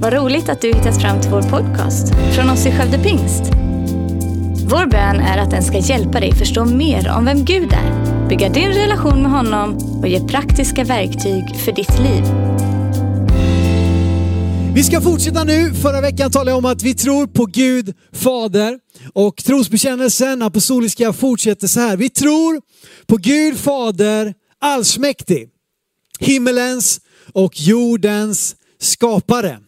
Vad roligt att du hittat fram till vår podcast från oss i Skövde Pingst. Vår bön är att den ska hjälpa dig förstå mer om vem Gud är, bygga din relation med honom och ge praktiska verktyg för ditt liv. Vi ska fortsätta nu. Förra veckan talade jag om att vi tror på Gud Fader. Och trosbekännelsen, apostoliska, fortsätter så här. Vi tror på Gud Fader allsmäktig, himmelens och jordens skapare.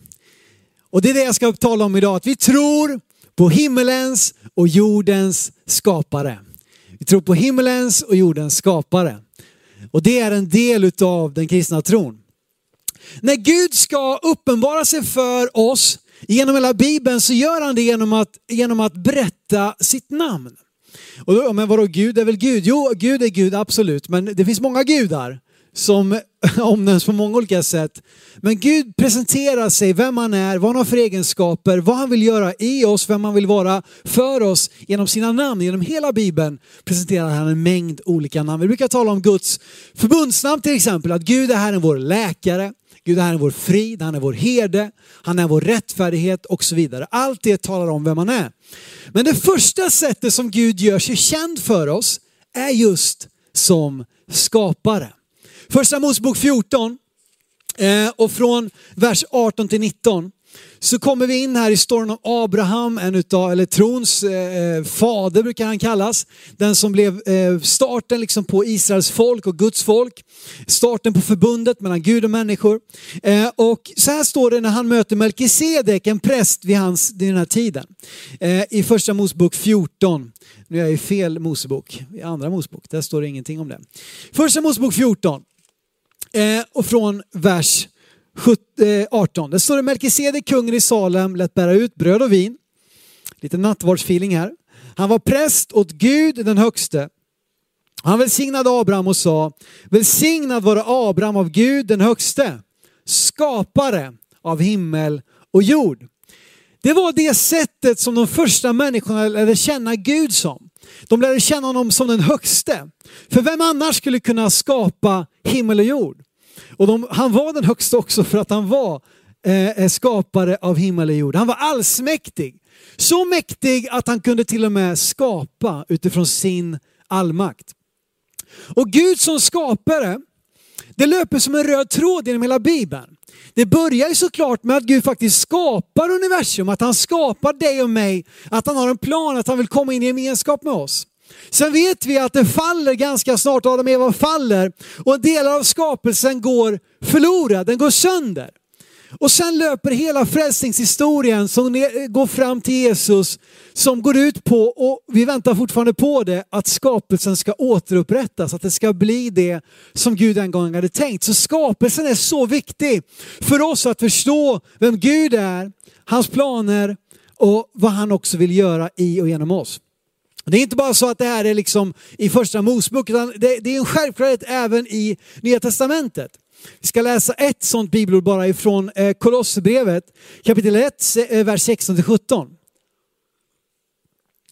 Och det är det jag ska tala om idag, att vi tror på himmelens och jordens skapare. Vi tror på himmelens och jordens skapare. Och det är en del utav den kristna tron. När Gud ska uppenbara sig för oss genom hela Bibeln så gör han det genom att, genom att berätta sitt namn. Och då, men vadå, Gud är väl Gud? Jo, Gud är Gud, absolut. Men det finns många gudar som omnämns på många olika sätt. Men Gud presenterar sig, vem han är, vad han har för egenskaper, vad han vill göra i oss, vem han vill vara för oss genom sina namn. Genom hela Bibeln presenterar han en mängd olika namn. Vi brukar tala om Guds förbundsnamn till exempel, att Gud är Herren vår läkare, Gud är vår frid, han är vår herde, han är vår rättfärdighet och så vidare. Allt det talar om vem han är. Men det första sättet som Gud gör sig känd för oss är just som skapare. Första Mosebok 14 eh, och från vers 18 till 19 så kommer vi in här i storyn om Abraham, en utav, eller trons eh, eh, fader brukar han kallas. Den som blev eh, starten liksom på Israels folk och Guds folk. Starten på förbundet mellan Gud och människor. Eh, och så här står det när han möter Melkisedek, en präst vid hans, vid den här tiden. Eh, I första Mosebok 14. Nu är jag i fel Mosebok, i andra Mosebok, där står det ingenting om det. Första Mosebok 14 eh, och från vers 18. Eh, det står det Melkisedek, kungen i Salem, lät bära ut bröd och vin. Lite nattvardsfeeling här. Han var präst åt Gud den högste. Han välsignade Abraham och sa, välsignad vare Abraham av Gud den högste, skapare av himmel och jord. Det var det sättet som de första människorna lärde känna Gud som. De lärde känna honom som den högste. För vem annars skulle kunna skapa himmel och jord? Och de, han var den högsta också för att han var eh, eh, skapare av himmel och jord. Han var allsmäktig. Så mäktig att han kunde till och med skapa utifrån sin allmakt. Och Gud som skapare, det löper som en röd tråd genom hela Bibeln. Det börjar ju såklart med att Gud faktiskt skapar universum, att han skapar dig och mig, att han har en plan, att han vill komma in i gemenskap med oss. Sen vet vi att det faller ganska snart, Adam och Eva faller och delar av skapelsen går förlorad, den går sönder. Och sen löper hela frälsningshistorien som eh, går fram till Jesus som går ut på, och vi väntar fortfarande på det, att skapelsen ska återupprättas, att det ska bli det som Gud en gång hade tänkt. Så skapelsen är så viktig för oss att förstå vem Gud är, hans planer och vad han också vill göra i och genom oss. Det är inte bara så att det här är liksom i första Mosebok, utan det, det är en självklarhet även i Nya Testamentet. Vi ska läsa ett sånt bibelord bara ifrån eh, Kolosserbrevet kapitel 1, eh, vers 16-17.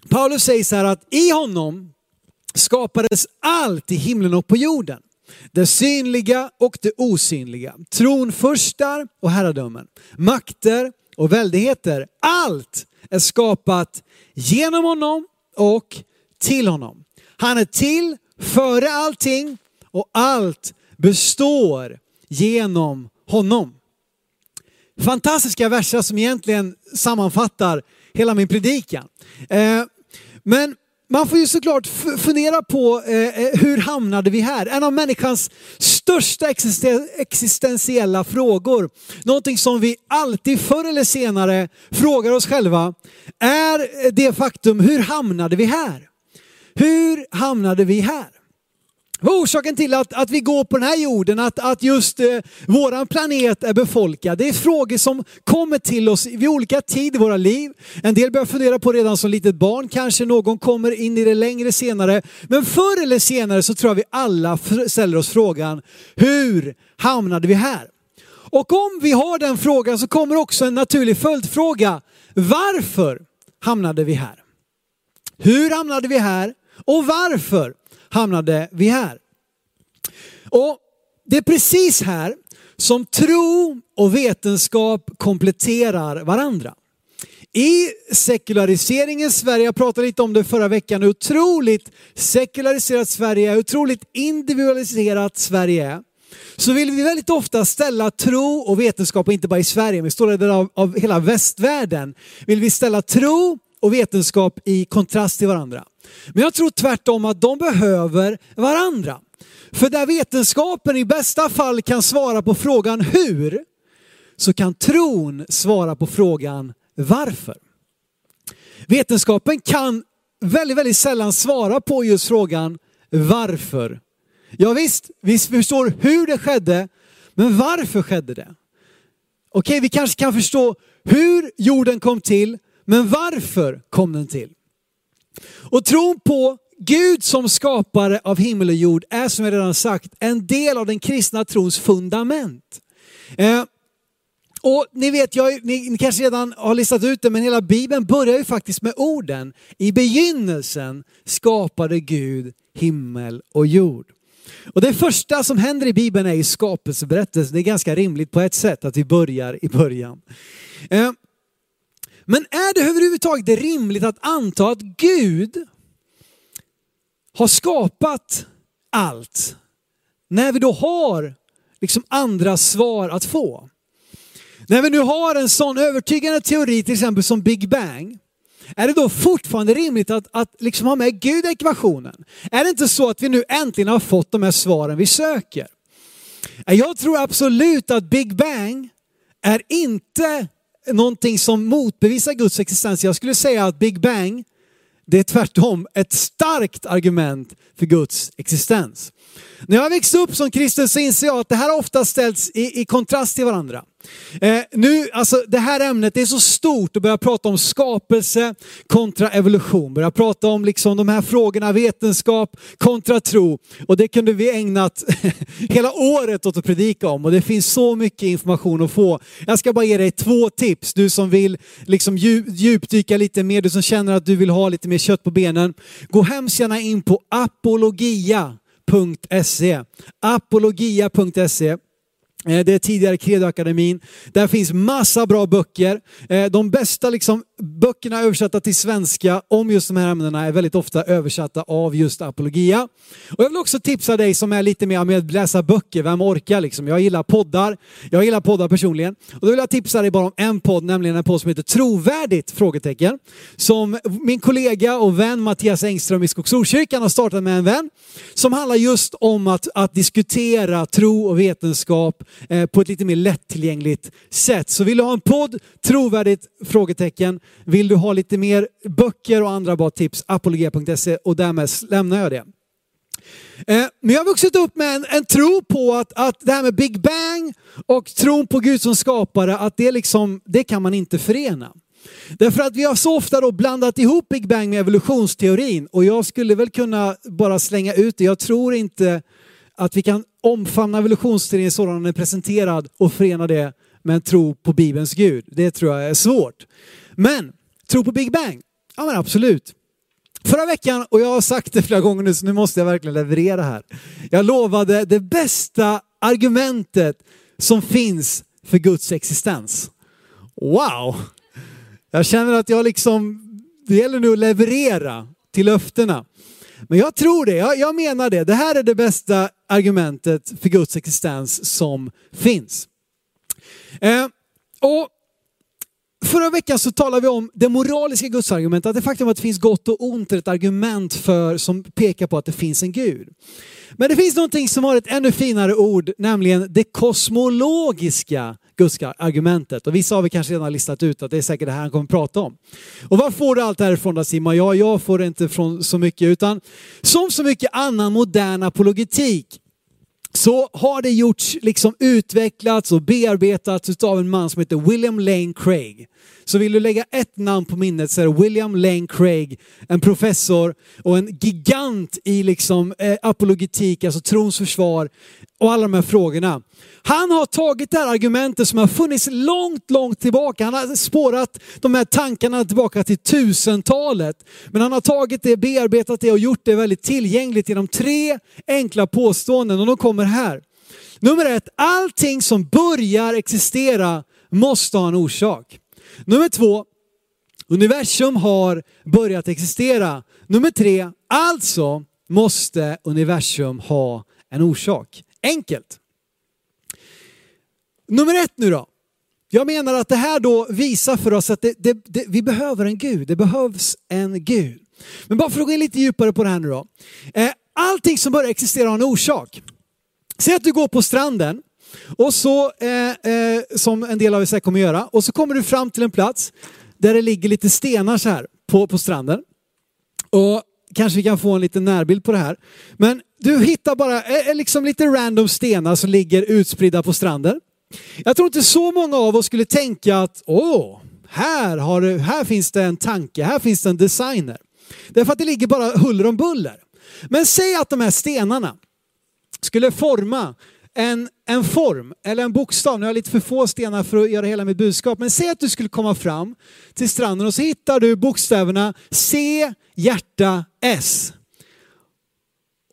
Paulus säger så här att i honom skapades allt i himlen och på jorden. Det synliga och det osynliga. Tronfurstar och herradömen. Makter och väldigheter. Allt är skapat genom honom och till honom. Han är till före allting och allt består genom honom. Fantastiska verser som egentligen sammanfattar hela min predikan. Eh, men man får ju såklart fundera på eh, eh, hur hamnade vi här? En av människans största existentiella frågor, någonting som vi alltid förr eller senare frågar oss själva, är eh, det faktum, hur hamnade vi här? Hur hamnade vi här? Vad är orsaken till att, att vi går på den här jorden, att, att just eh, våran planet är befolkad? Det är frågor som kommer till oss vid olika tid i våra liv. En del börjar fundera på redan som litet barn, kanske någon kommer in i det längre senare. Men förr eller senare så tror jag vi alla ställer oss frågan, hur hamnade vi här? Och om vi har den frågan så kommer också en naturlig följdfråga. Varför hamnade vi här? Hur hamnade vi här? Och varför hamnade vi här. Och det är precis här som tro och vetenskap kompletterar varandra. I sekulariseringens Sverige, jag pratade lite om det förra veckan, hur otroligt sekulariserat Sverige är, otroligt individualiserat Sverige är. Så vill vi väldigt ofta ställa tro och vetenskap, inte bara i Sverige, men stora delar av, av hela västvärlden, vill vi ställa tro och vetenskap i kontrast till varandra. Men jag tror tvärtom att de behöver varandra. För där vetenskapen i bästa fall kan svara på frågan hur, så kan tron svara på frågan varför. Vetenskapen kan väldigt, väldigt sällan svara på just frågan varför. Ja, visst, vi förstår hur det skedde, men varför skedde det? Okej, vi kanske kan förstå hur jorden kom till, men varför kom den till? Och tron på Gud som skapare av himmel och jord är som jag redan sagt en del av den kristna trons fundament. Eh, och ni vet, jag, ni, ni, kanske redan har listat ut det, men hela Bibeln börjar ju faktiskt med orden. I begynnelsen skapade Gud himmel och jord. Och det första som händer i Bibeln är ju skapelseberättelsen. Det är ganska rimligt på ett sätt att vi börjar i början. Eh, men är det överhuvudtaget rimligt att anta att Gud har skapat allt? När vi då har liksom andra svar att få. När vi nu har en sån övertygande teori till exempel som Big Bang, är det då fortfarande rimligt att, att liksom ha med Gud i ekvationen? Är det inte så att vi nu äntligen har fått de här svaren vi söker? Jag tror absolut att Big Bang är inte någonting som motbevisar Guds existens. Jag skulle säga att Big Bang, det är tvärtom ett starkt argument för Guds existens. När jag växte upp som kristen så inser jag att det här ofta ställs i, i kontrast till varandra. Eh, nu, alltså det här ämnet är så stort att börja prata om skapelse kontra evolution. Börja prata om liksom de här frågorna, vetenskap kontra tro. Och det kunde vi ägnat hela året åt att predika om. Och det finns så mycket information att få. Jag ska bara ge dig två tips. Du som vill liksom djupdyka lite mer, du som känner att du vill ha lite mer kött på benen. Gå hemskt gärna in på apologia.se. Apologia.se Eh, det är tidigare Credoakademin. Där finns massa bra böcker. Eh, de bästa liksom, böckerna översatta till svenska om just de här ämnena är väldigt ofta översatta av just apologia. Och jag vill också tipsa dig som är lite mer med att läsa böcker. Vem orkar liksom? Jag gillar poddar. Jag gillar poddar personligen. Och då vill jag tipsa dig bara om en podd, nämligen en podd som heter Trovärdigt? Frågetecken. Som min kollega och vän Mattias Engström i Skogsorkyrkan har startat med en vän. Som handlar just om att, att diskutera tro och vetenskap Eh, på ett lite mer lättillgängligt sätt. Så vill du ha en podd, trovärdigt? Frågetecken. Vill du ha lite mer böcker och andra bra tips, apologia.se och därmed lämnar jag det. Eh, men jag har vuxit upp med en, en, tro på att, att det här med Big Bang och tron på Gud som skapare, att det, liksom, det kan man inte förena. Därför att vi har så ofta då blandat ihop Big Bang med evolutionsteorin och jag skulle väl kunna bara slänga ut det. Jag tror inte att vi kan omfamna evolutionsteorin sådan den är presenterad och förena det med en tro på Bibelns Gud. Det tror jag är svårt. Men tro på Big Bang? Ja men absolut. Förra veckan, och jag har sagt det flera gånger nu så nu måste jag verkligen leverera här. Jag lovade det bästa argumentet som finns för Guds existens. Wow! Jag känner att jag liksom, det gäller nu att leverera till löftena. Men jag tror det, jag, jag menar det. Det här är det bästa argumentet för Guds existens som finns. Eh, och Förra veckan så talade vi om det moraliska gudsargumentet, att det faktum att det finns gott och ont är ett argument för, som pekar på att det finns en gud. Men det finns någonting som har ett ännu finare ord, nämligen det kosmologiska gudsargumentet. Och vissa har vi kanske redan listat ut att det är säkert det här han kommer att prata om. Och var får du allt det här ifrån då Simon? Ja, jag får det inte från så mycket, utan som så mycket annan modern apologetik så har det gjorts, liksom utvecklats och bearbetats av en man som heter William Lane Craig. Så vill du lägga ett namn på minnet så är det William Lane Craig, en professor och en gigant i liksom eh, apologetik, alltså trons försvar och alla de här frågorna. Han har tagit det här argumentet som har funnits långt, långt tillbaka. Han har spårat de här tankarna tillbaka till tusentalet. Men han har tagit det, bearbetat det och gjort det väldigt tillgängligt genom tre enkla påståenden och de kommer här. Nummer ett, allting som börjar existera måste ha en orsak. Nummer två, universum har börjat existera. Nummer tre, alltså måste universum ha en orsak. Enkelt. Nummer ett nu då. Jag menar att det här då visar för oss att det, det, det, vi behöver en Gud. Det behövs en Gud. Men bara för att gå in lite djupare på det här nu då. Eh, allting som börjar existera har en orsak. Säg att du går på stranden och så, eh, eh, som en del av er säkert kommer göra, och så kommer du fram till en plats där det ligger lite stenar så här på, på stranden. Och kanske vi kan få en liten närbild på det här. Men du hittar bara eh, eh liksom lite random stenar som ligger utspridda på stranden. Jag tror inte så många av oss skulle tänka att åh, här, har, här finns det en tanke, här finns det en designer. Därför att det ligger bara huller om buller. Men säg att de här stenarna skulle forma en, en form eller en bokstav. Nu har jag lite för få stenar för att göra hela mitt budskap. Men säg att du skulle komma fram till stranden och så hittar du bokstäverna C, hjärta, S.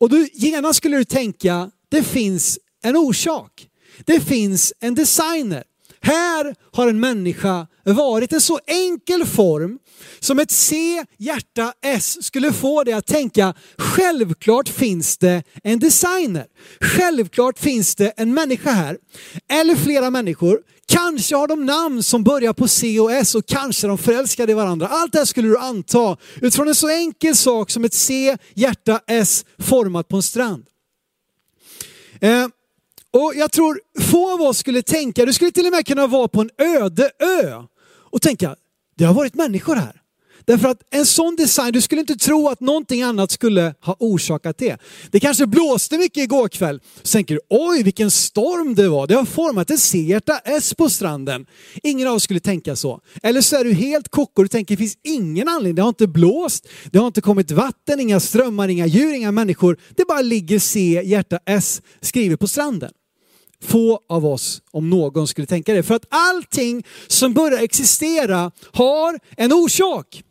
Och du, genast skulle du tänka, det finns en orsak. Det finns en designer. Här har en människa varit en så enkel form som ett C, hjärta, S skulle få dig att tänka självklart finns det en designer. Självklart finns det en människa här. Eller flera människor. Kanske har de namn som börjar på C och S och kanske de förälskade i varandra. Allt det här skulle du anta utifrån en så enkel sak som ett C, hjärta, S format på en strand. Eh, och jag tror få av oss skulle tänka, du skulle till och med kunna vara på en öde ö och tänka, det har varit människor här. Därför att en sån design, du skulle inte tro att någonting annat skulle ha orsakat det. Det kanske blåste mycket igår kväll. Så tänker du, oj vilken storm det var. Det har format en C-hjärta S på stranden. Ingen av oss skulle tänka så. Eller så är du helt koko och tänker, det finns ingen anledning. Det har inte blåst, det har inte kommit vatten, inga strömmar, inga djur, inga människor. Det bara ligger C, hjärta S skrivet på stranden. Få av oss, om någon, skulle tänka det. För att allting som börjar existera har en orsak.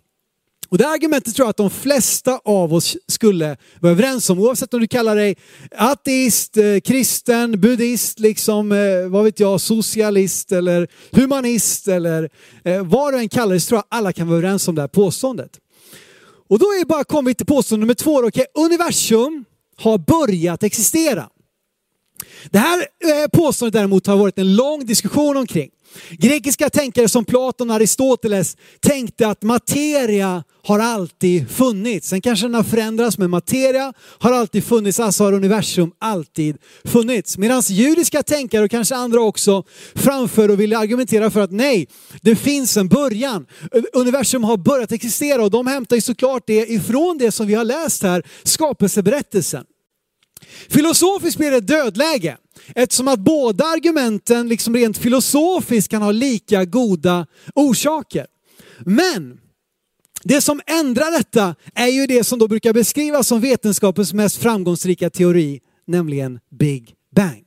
Och det argumentet tror jag att de flesta av oss skulle vara överens om. Oavsett om du kallar dig ateist, eh, kristen, buddhist, liksom, eh, vad vet jag, socialist eller humanist eller eh, vad du än kallar dig så tror jag alla kan vara överens om det här påståendet. Och då är bara kommit till påstående nummer två. Okay, universum har börjat existera. Det här eh, påståendet däremot har varit en lång diskussion omkring. Grekiska tänkare som Platon och Aristoteles tänkte att materia har alltid funnits. Sen kanske den har förändrats men materia har alltid funnits, alltså har universum alltid funnits. Medan judiska tänkare och kanske andra också framför och vill argumentera för att nej, det finns en början. Universum har börjat existera och de hämtar ju såklart det ifrån det som vi har läst här, skapelseberättelsen. Filosofiskt blir det dödläge. Eftersom att båda argumenten liksom rent filosofiskt kan ha lika goda orsaker. Men det som ändrar detta är ju det som då brukar beskrivas som vetenskapens mest framgångsrika teori, nämligen Big Bang.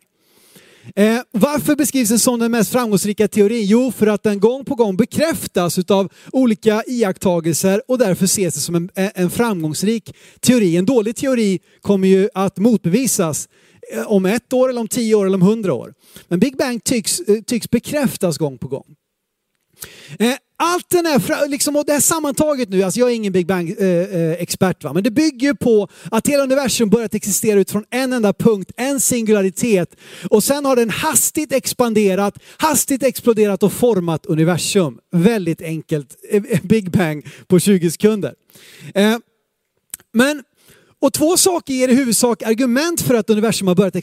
Eh, varför beskrivs den som den mest framgångsrika teorin? Jo, för att den gång på gång bekräftas av olika iakttagelser och därför ses det som en, eh, en framgångsrik teori. En dålig teori kommer ju att motbevisas eh, om ett år, eller om tio år eller om hundra år. Men Big Bang tycks, eh, tycks bekräftas gång på gång. Eh, Allt den här, liksom, och det här sammantaget nu, alltså jag är ingen Big Bang-expert, eh, eh men det bygger på att hela universum börjat existera utifrån en enda punkt, en singularitet. Och sen har den hastigt expanderat, hastigt exploderat och format universum. Väldigt enkelt, eh, Big Bang på 20 sekunder. Eh, men och två saker ger i huvudsak argument för att universum har börjat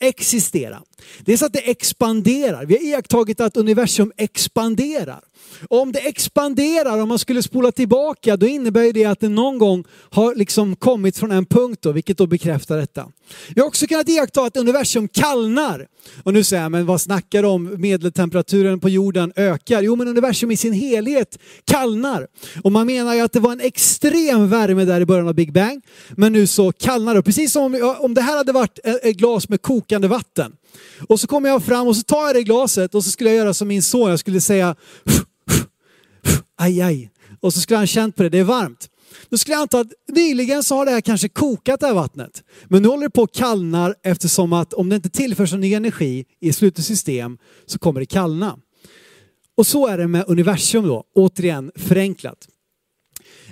existera. Dels att det expanderar. Vi har iakttagit att universum expanderar. Och om det expanderar, om man skulle spola tillbaka, då innebär det att det någon gång har liksom kommit från en punkt, då, vilket då bekräftar detta. Vi har också kunnat iaktta att universum kallnar. Och nu säger jag, men vad snackar du om? Medeltemperaturen på jorden ökar. Jo, men universum i sin helhet kallnar. Och man menar ju att det var en extrem värme där i början av Big Bang. Men nu så kallnar det. Precis som om, om det här hade varit ett glas med kokande vatten. Och så kommer jag fram och så tar jag det glaset och så skulle jag göra som min son. Jag skulle säga aj, aj. Och så skulle han känt på det, det är varmt. Då skulle jag anta att nyligen så har det här kanske kokat det här vattnet. Men nu håller det på att kallna eftersom att om det inte tillförs någon ny energi i slutet system så kommer det kallna. Och så är det med universum då, återigen förenklat.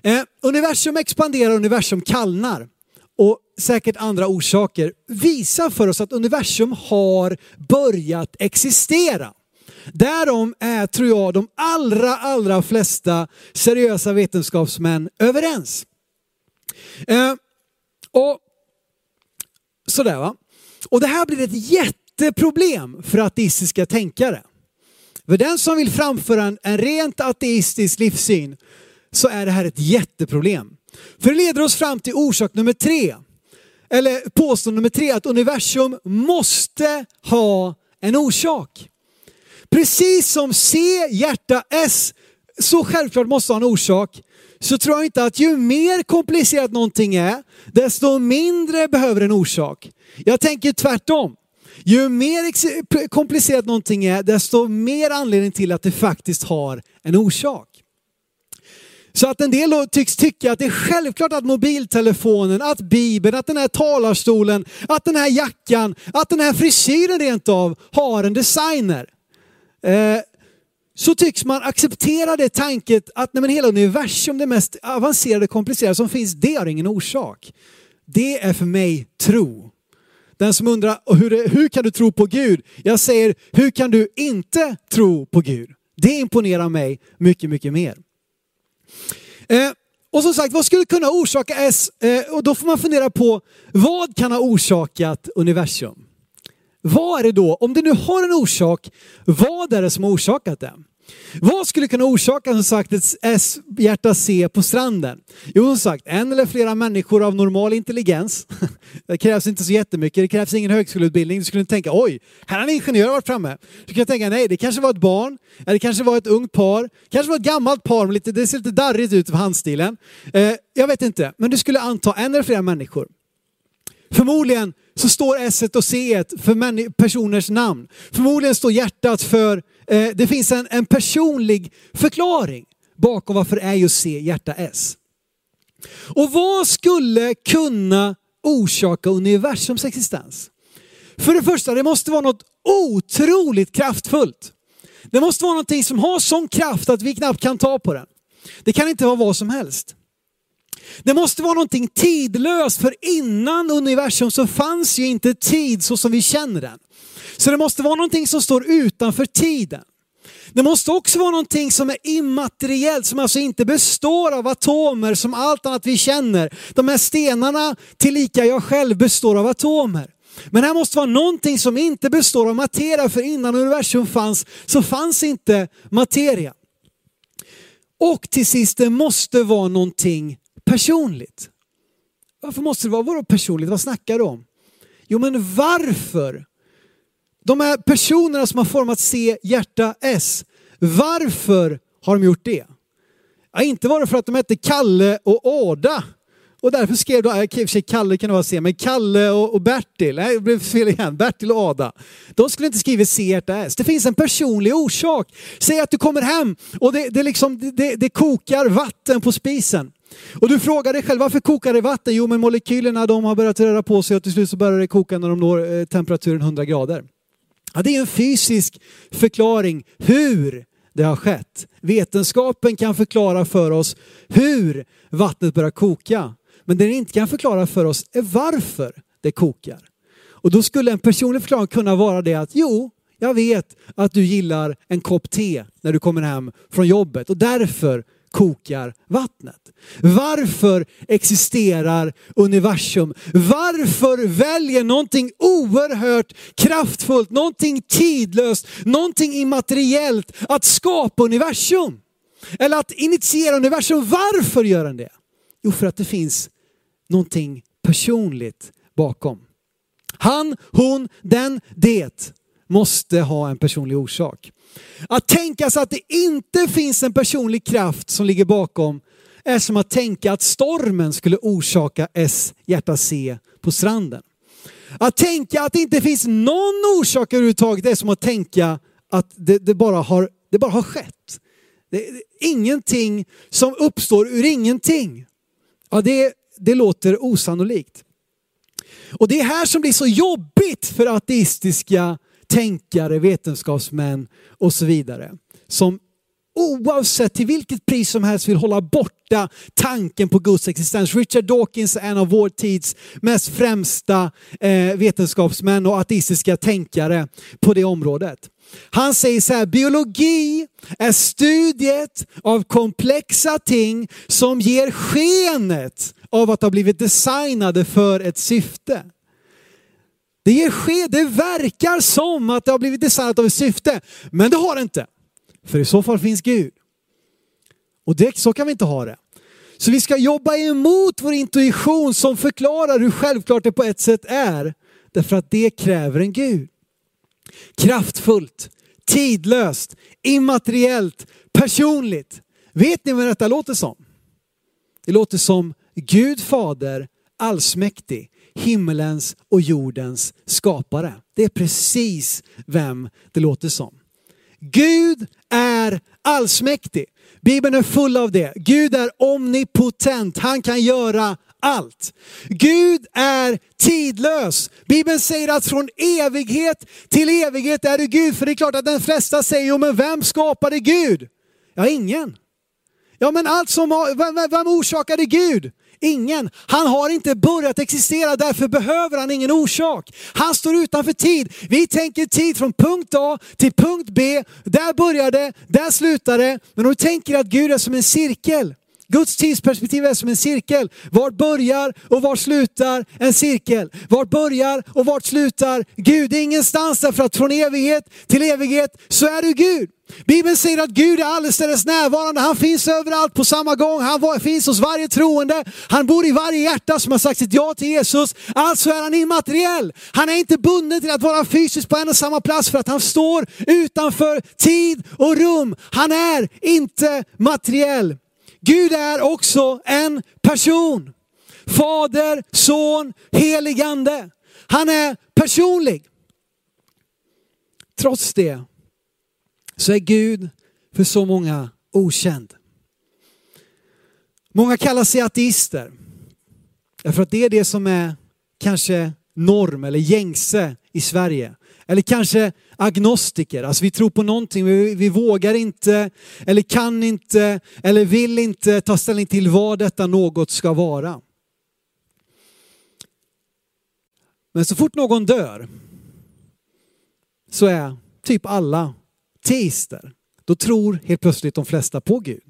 Eh, universum expanderar, universum kallnar och säkert andra orsaker visar för oss att universum har börjat existera. Därom är, tror jag, de allra, allra flesta seriösa vetenskapsmän överens. Eh, och sådär va. Och det här blir ett jätteproblem för ateistiska tänkare. För den som vill framföra en, en rent ateistisk livssyn så är det här ett jätteproblem. För det leder oss fram till orsak nummer tre. Eller påstående nummer tre, att universum måste ha en orsak. Precis som C, hjärta, S så självklart måste ha en orsak, så tror jag inte att ju mer komplicerat någonting är, desto mindre behöver en orsak. Jag tänker tvärtom. Ju mer komplicerat någonting är, desto mer anledning till att det faktiskt har en orsak. Så att en del tycks tycka att det är självklart att mobiltelefonen, att bibeln, att den här talarstolen, att den här jackan, att den här frisyren rent av har en designer. Eh, så tycks man acceptera det tanket att nej, men hela universum, det mest avancerade komplicerade som finns, det har ingen orsak. Det är för mig tro. Den som undrar hur, hur kan du tro på Gud? Jag säger, hur kan du inte tro på Gud? Det imponerar mig mycket, mycket mer. Eh, och som sagt, vad skulle kunna orsaka S? Eh, och då får man fundera på, vad kan ha orsakat universum? Vad är det då, om det nu har en orsak, vad är det som har orsakat det? Vad skulle kunna orsaka som sagt ett S hjärta C på stranden? Jo som sagt, en eller flera människor av normal intelligens. Det krävs inte så jättemycket, det krävs ingen högskoleutbildning. Du skulle inte tänka oj, här har en ingenjör varit framme. Du kan tänka nej, det kanske var ett barn, eller det kanske var ett ungt par, kanske var ett gammalt par, men lite, det ser lite darrigt ut på handstilen. Eh, jag vet inte, men du skulle anta en eller flera människor. Förmodligen så står S och C för personers namn. Förmodligen står hjärtat för, eh, det finns en, en personlig förklaring bakom varför är just C hjärta S. Och vad skulle kunna orsaka universums existens? För det första, det måste vara något otroligt kraftfullt. Det måste vara någonting som har sån kraft att vi knappt kan ta på den. Det kan inte vara vad som helst. Det måste vara någonting tidlöst för innan universum så fanns ju inte tid så som vi känner den. Så det måste vara någonting som står utanför tiden. Det måste också vara någonting som är immateriellt, som alltså inte består av atomer som allt annat vi känner. De här stenarna, tillika jag själv, består av atomer. Men här måste vara någonting som inte består av materia, för innan universum fanns så fanns inte materia. Och till sist, det måste vara någonting personligt. Varför måste det vara vadå personligt? Vad snackar du om? Jo men varför? De här personerna som har format C, hjärta, S. Varför har de gjort det? Ja, inte var det för att de hette Kalle och Ada. Och därför skrev de, i och för sig Kalle kan det vara C, men Kalle och, och Bertil, nej det blev fel igen, Bertil och Ada. De skulle inte skrivit C, hjärta, S. Det finns en personlig orsak. Säg att du kommer hem och det, det, liksom, det, det kokar vatten på spisen. Och du frågar dig själv, varför kokar det vatten? Jo, men molekylerna de har börjat röra på sig och till slut så börjar det koka när de når eh, temperaturen 100 grader. Ja, det är en fysisk förklaring hur det har skett. Vetenskapen kan förklara för oss hur vattnet börjar koka. Men det den inte kan förklara för oss är varför det kokar. Och då skulle en personlig förklaring kunna vara det att jo, jag vet att du gillar en kopp te när du kommer hem från jobbet och därför kokar vattnet? Varför existerar universum? Varför väljer någonting oerhört kraftfullt, någonting tidlöst, någonting immateriellt att skapa universum? Eller att initiera universum. Varför gör den det? Jo, för att det finns någonting personligt bakom. Han, hon, den, det måste ha en personlig orsak. Att tänka sig att det inte finns en personlig kraft som ligger bakom är som att tänka att stormen skulle orsaka S hjärta C på stranden. Att tänka att det inte finns någon orsak överhuvudtaget är som att tänka att det, det bara, har, det bara har skett. Det det, ingenting som uppstår ur ingenting. Ja, det, det låter osannolikt. Och det är här som blir så jobbigt för ateistiska tänkare, vetenskapsmän och så vidare. Som oavsett till vilket pris som helst vill hålla borta tanken på Guds existens. Richard Dawkins är en av vår tids mest främsta eh, vetenskapsmän och ateistiska tänkare på det området. Han säger så här, biologi är studiet av komplexa ting som ger skenet av att ha blivit designade för ett syfte. Det, ger ske, det verkar som att det har blivit designat av ett syfte, men det har det inte. För i så fall finns Gud. Och det, så kan vi inte ha det. Så vi ska jobba emot vår intuition som förklarar hur självklart det på ett sätt är. Därför att det kräver en Gud. Kraftfullt, tidlöst, immateriellt, personligt. Vet ni vad detta låter som? Det låter som Gud fader allsmäktig, himmelens och jordens skapare. Det är precis vem det låter som. Gud är allsmäktig. Bibeln är full av det. Gud är omnipotent. Han kan göra allt. Gud är tidlös. Bibeln säger att från evighet till evighet är du Gud. För det är klart att den flesta säger, jo men vem skapade Gud? Ja, ingen. Ja, men allt som har, vem, vem orsakade Gud? Ingen. Han har inte börjat existera, därför behöver han ingen orsak. Han står utanför tid. Vi tänker tid från punkt A till punkt B. Där börjar det, där slutar det. Men om du tänker att Gud är som en cirkel. Guds tidsperspektiv är som en cirkel. Vart börjar och vart slutar en cirkel? Vart börjar och vart slutar Gud? Det är ingenstans därför att från evighet till evighet så är du Gud. Bibeln säger att Gud är allestädes närvarande. Han finns överallt på samma gång. Han finns hos varje troende. Han bor i varje hjärta som har sagt sitt ja till Jesus. Alltså är han immateriell. Han är inte bunden till att vara fysiskt på en och samma plats för att han står utanför tid och rum. Han är inte materiell. Gud är också en person. Fader, son, heligande. Han är personlig. Trots det så är Gud för så många okänd. Många kallar sig ateister. Därför att det är det som är kanske norm eller gängse i Sverige. Eller kanske agnostiker, alltså vi tror på någonting, vi, vi vågar inte, eller kan inte, eller vill inte ta ställning till vad detta något ska vara. Men så fort någon dör så är typ alla teister. Då tror helt plötsligt de flesta på Gud.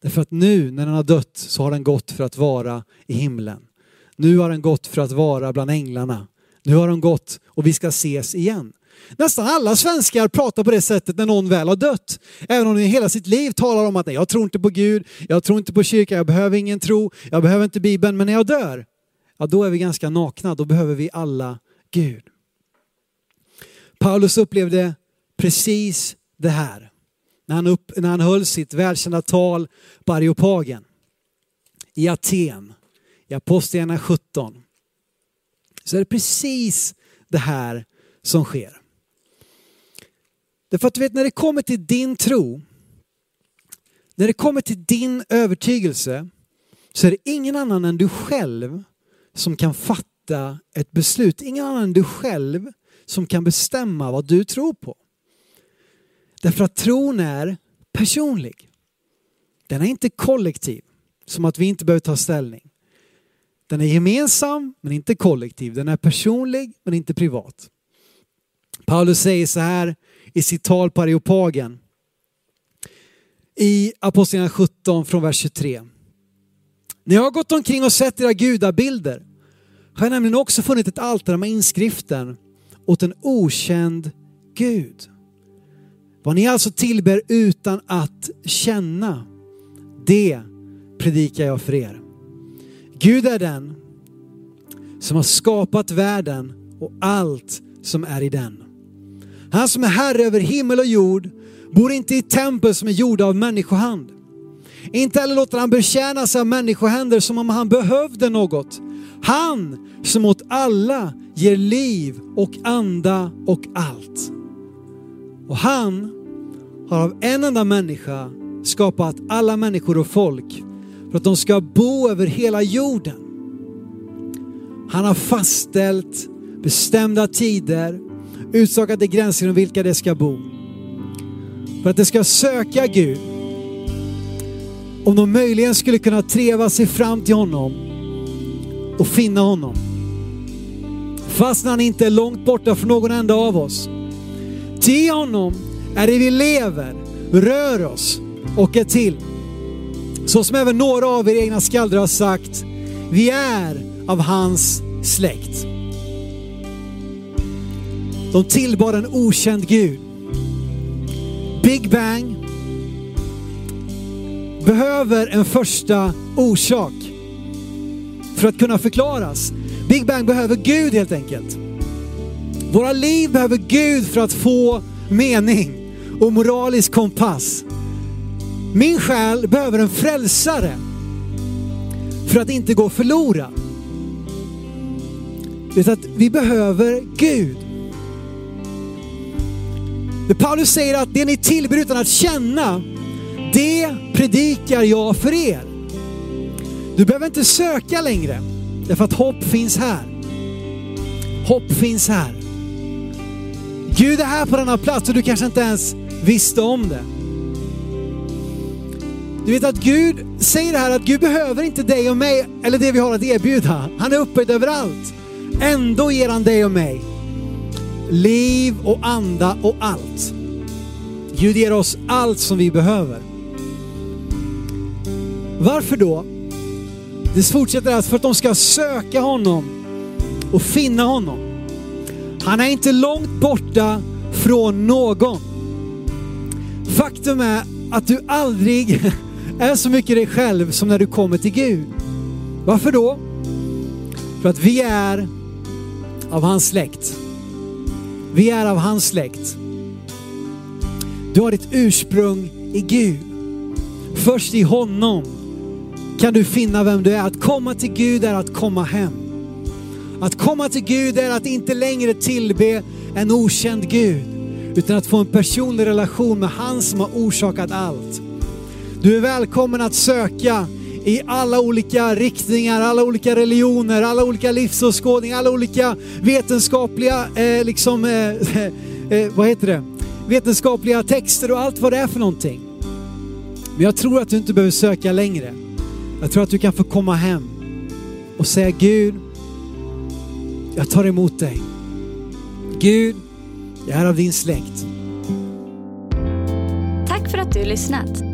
Därför att nu när den har dött så har den gått för att vara i himlen. Nu har den gått för att vara bland änglarna. Nu har de gått och vi ska ses igen. Nästan alla svenskar pratar på det sättet när någon väl har dött. Även om de hela sitt liv talar om att nej, jag tror inte på Gud, jag tror inte på kyrkan, jag behöver ingen tro, jag behöver inte Bibeln, men när jag dör, ja då är vi ganska nakna, då behöver vi alla Gud. Paulus upplevde precis det här när han, upp, när han höll sitt välkända tal på Areopagen i Aten, i Apostlagärningarna 17 så är det precis det här som sker. Därför att du vet när det kommer till din tro, när det kommer till din övertygelse så är det ingen annan än du själv som kan fatta ett beslut. Ingen annan än du själv som kan bestämma vad du tror på. Därför att tron är personlig. Den är inte kollektiv, som att vi inte behöver ta ställning. Den är gemensam men inte kollektiv. Den är personlig men inte privat. Paulus säger så här i sitt tal på Areopagen i Apostlagärningarna 17 från vers 23. När jag har gått omkring och sett era gudabilder har jag nämligen också funnit ett altare med inskriften åt en okänd Gud. Vad ni alltså tillber utan att känna, det predikar jag för er. Gud är den som har skapat världen och allt som är i den. Han som är herre över himmel och jord bor inte i tempel som är gjorda av människohand. Inte heller låter han betjäna sig av människohänder som om han behövde något. Han som åt alla ger liv och anda och allt. Och han har av en enda människa skapat alla människor och folk för att de ska bo över hela jorden. Han har fastställt bestämda tider, utstakade gränser om vilka det ska bo. För att det ska söka Gud. Om de möjligen skulle kunna treva sig fram till honom och finna honom. Fast han inte är långt borta från någon enda av oss. Till honom är det vi lever, rör oss och är till. Så som även några av er egna skalder har sagt, vi är av hans släkt. De tillbad en okänd Gud. Big Bang behöver en första orsak för att kunna förklaras. Big Bang behöver Gud helt enkelt. Våra liv behöver Gud för att få mening och moralisk kompass. Min själ behöver en frälsare för att inte gå förlorad. Vet att vi behöver Gud. Men Paulus säger att det ni tillber utan att känna, det predikar jag för er. Du behöver inte söka längre, därför att hopp finns här. Hopp finns här. Gud är här på denna plats och du kanske inte ens visste om det. Du vet att Gud säger det här att Gud behöver inte dig och mig eller det vi har att erbjuda. Han är upphöjd överallt. Ändå ger han dig och mig liv och anda och allt. Gud ger oss allt som vi behöver. Varför då? Det fortsätter att för att de ska söka honom och finna honom. Han är inte långt borta från någon. Faktum är att du aldrig är så mycket dig själv som när du kommer till Gud. Varför då? För att vi är av hans släkt. Vi är av hans släkt. Du har ditt ursprung i Gud. Först i honom kan du finna vem du är. Att komma till Gud är att komma hem. Att komma till Gud är att inte längre tillbe en okänd Gud, utan att få en personlig relation med han som har orsakat allt. Du är välkommen att söka i alla olika riktningar, alla olika religioner, alla olika livsåskådningar, alla olika vetenskapliga, eh, liksom, eh, eh, vad heter det? vetenskapliga texter och allt vad det är för någonting. Men jag tror att du inte behöver söka längre. Jag tror att du kan få komma hem och säga Gud, jag tar emot dig. Gud, jag är av din släkt. Tack för att du lyssnat.